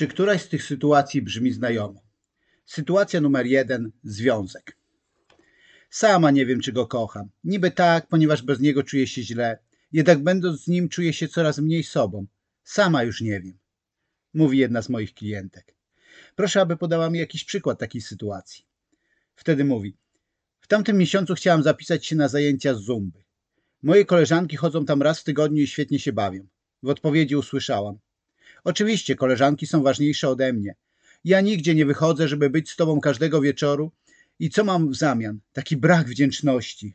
Czy któraś z tych sytuacji brzmi znajomo? Sytuacja numer jeden związek. Sama nie wiem, czy go kocham. Niby tak, ponieważ bez niego czuję się źle. Jednak będąc z nim czuję się coraz mniej sobą. Sama już nie wiem. Mówi jedna z moich klientek. Proszę, aby podała mi jakiś przykład takiej sytuacji. Wtedy mówi. W tamtym miesiącu chciałam zapisać się na zajęcia z zumby. Moje koleżanki chodzą tam raz w tygodniu i świetnie się bawią. W odpowiedzi usłyszałam. Oczywiście koleżanki są ważniejsze ode mnie. Ja nigdzie nie wychodzę, żeby być z tobą każdego wieczoru. I co mam w zamian? Taki brak wdzięczności.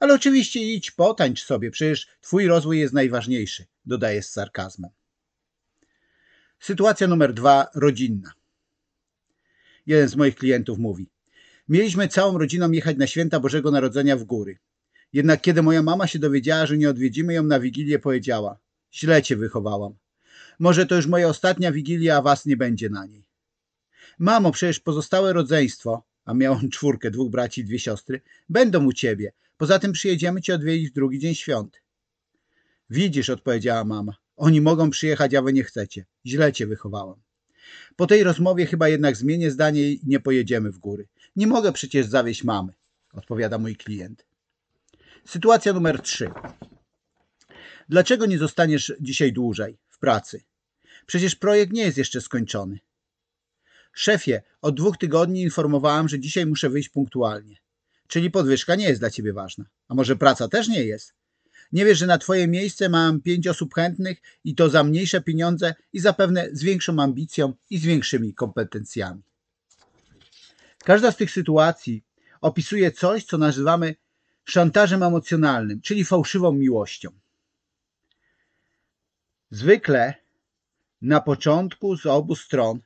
Ale oczywiście idź, potańcz sobie, przecież twój rozwój jest najważniejszy, dodaje z sarkazmem. Sytuacja numer dwa, rodzinna. Jeden z moich klientów mówi: Mieliśmy całą rodziną jechać na święta Bożego Narodzenia w góry. Jednak kiedy moja mama się dowiedziała, że nie odwiedzimy ją na wigilię, powiedziała: Źle cię wychowałam. Może to już moja ostatnia wigilia, a was nie będzie na niej. Mamo, przecież pozostałe rodzeństwo, a miałam czwórkę, dwóch braci i dwie siostry, będą u ciebie. Poza tym przyjedziemy cię odwiedzić w drugi dzień świąt. Widzisz, odpowiedziała mama. Oni mogą przyjechać, a wy nie chcecie. Źle cię wychowałam. Po tej rozmowie chyba jednak zmienię zdanie i nie pojedziemy w góry. Nie mogę przecież zawieść mamy, odpowiada mój klient. Sytuacja numer trzy. Dlaczego nie zostaniesz dzisiaj dłużej w pracy? Przecież projekt nie jest jeszcze skończony. Szefie, od dwóch tygodni informowałam, że dzisiaj muszę wyjść punktualnie. Czyli podwyżka nie jest dla ciebie ważna. A może praca też nie jest? Nie wiesz, że na twoje miejsce mam pięć osób chętnych i to za mniejsze pieniądze i zapewne z większą ambicją i z większymi kompetencjami. Każda z tych sytuacji opisuje coś, co nazywamy szantażem emocjonalnym, czyli fałszywą miłością. Zwykle na początku z obu stron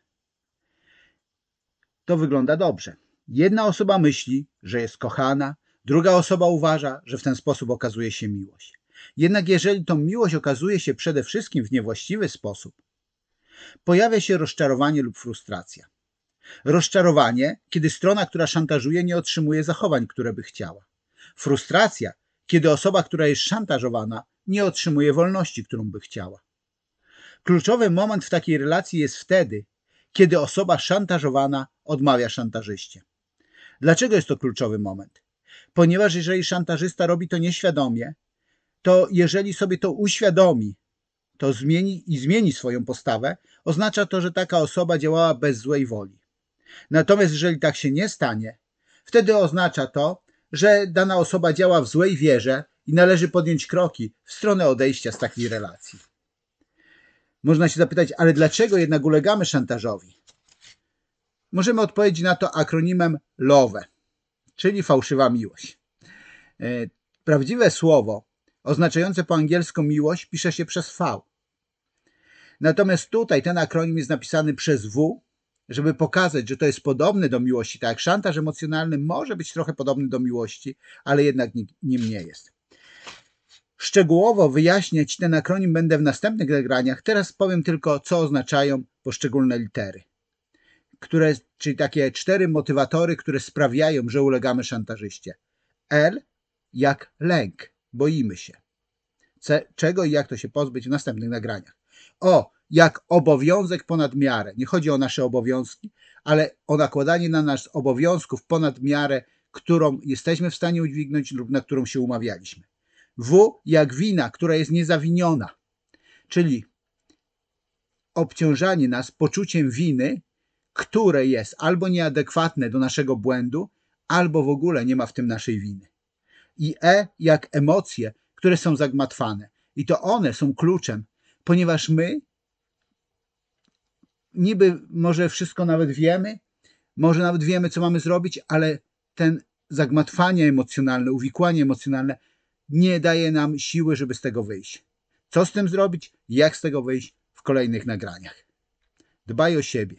to wygląda dobrze. Jedna osoba myśli, że jest kochana, druga osoba uważa, że w ten sposób okazuje się miłość. Jednak jeżeli tą miłość okazuje się przede wszystkim w niewłaściwy sposób, pojawia się rozczarowanie lub frustracja. Rozczarowanie, kiedy strona, która szantażuje, nie otrzymuje zachowań, które by chciała. Frustracja, kiedy osoba, która jest szantażowana, nie otrzymuje wolności, którą by chciała. Kluczowy moment w takiej relacji jest wtedy, kiedy osoba szantażowana odmawia szantażyście. Dlaczego jest to kluczowy moment? Ponieważ jeżeli szantażysta robi to nieświadomie, to jeżeli sobie to uświadomi, to zmieni i zmieni swoją postawę, oznacza to, że taka osoba działała bez złej woli. Natomiast jeżeli tak się nie stanie, wtedy oznacza to, że dana osoba działa w złej wierze i należy podjąć kroki w stronę odejścia z takiej relacji. Można się zapytać, ale dlaczego jednak ulegamy szantażowi? Możemy odpowiedzieć na to akronimem LOVE, czyli fałszywa miłość. E, prawdziwe słowo oznaczające po angielsku miłość pisze się przez V. Natomiast tutaj ten akronim jest napisany przez W, żeby pokazać, że to jest podobne do miłości, tak szantaż emocjonalny może być trochę podobny do miłości, ale jednak nim nie jest. Szczegółowo wyjaśniać ten akronim będę w następnych nagraniach. Teraz powiem tylko, co oznaczają poszczególne litery, które, czyli takie cztery motywatory, które sprawiają, że ulegamy szantażyście. L jak lęk, boimy się. C, czego i jak to się pozbyć w następnych nagraniach. O, jak obowiązek ponad miarę. Nie chodzi o nasze obowiązki, ale o nakładanie na nas obowiązków ponad miarę, którą jesteśmy w stanie udźwignąć lub na którą się umawialiśmy. W jak wina, która jest niezawiniona, czyli obciążanie nas poczuciem winy, które jest albo nieadekwatne do naszego błędu, albo w ogóle nie ma w tym naszej winy. I E jak emocje, które są zagmatwane. I to one są kluczem, ponieważ my niby może wszystko nawet wiemy, może nawet wiemy, co mamy zrobić, ale ten zagmatwanie emocjonalne, uwikłanie emocjonalne nie daje nam siły, żeby z tego wyjść. Co z tym zrobić? Jak z tego wyjść? W kolejnych nagraniach. Dbaj o siebie.